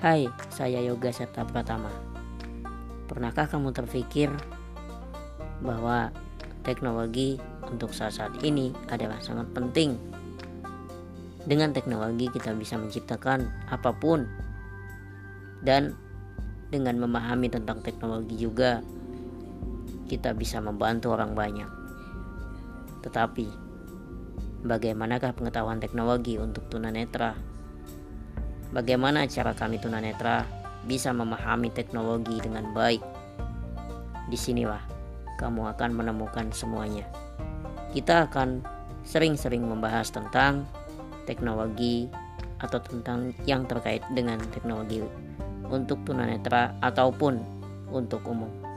Hai, saya Yoga Serta Pratama. Pernahkah kamu terpikir bahwa teknologi untuk saat-saat ini adalah sangat penting? Dengan teknologi kita bisa menciptakan apa pun dan dengan memahami tentang teknologi juga kita bisa membantu orang banyak. Tetapi, bagaimanakah pengetahuan teknologi untuk tunanetra? Bagaimana cara kami tunanetra bisa memahami teknologi dengan baik? Di sinilah kamu akan menemukan semuanya. Kita akan sering-sering membahas tentang teknologi atau tentang yang terkait dengan teknologi untuk tunanetra ataupun untuk umum.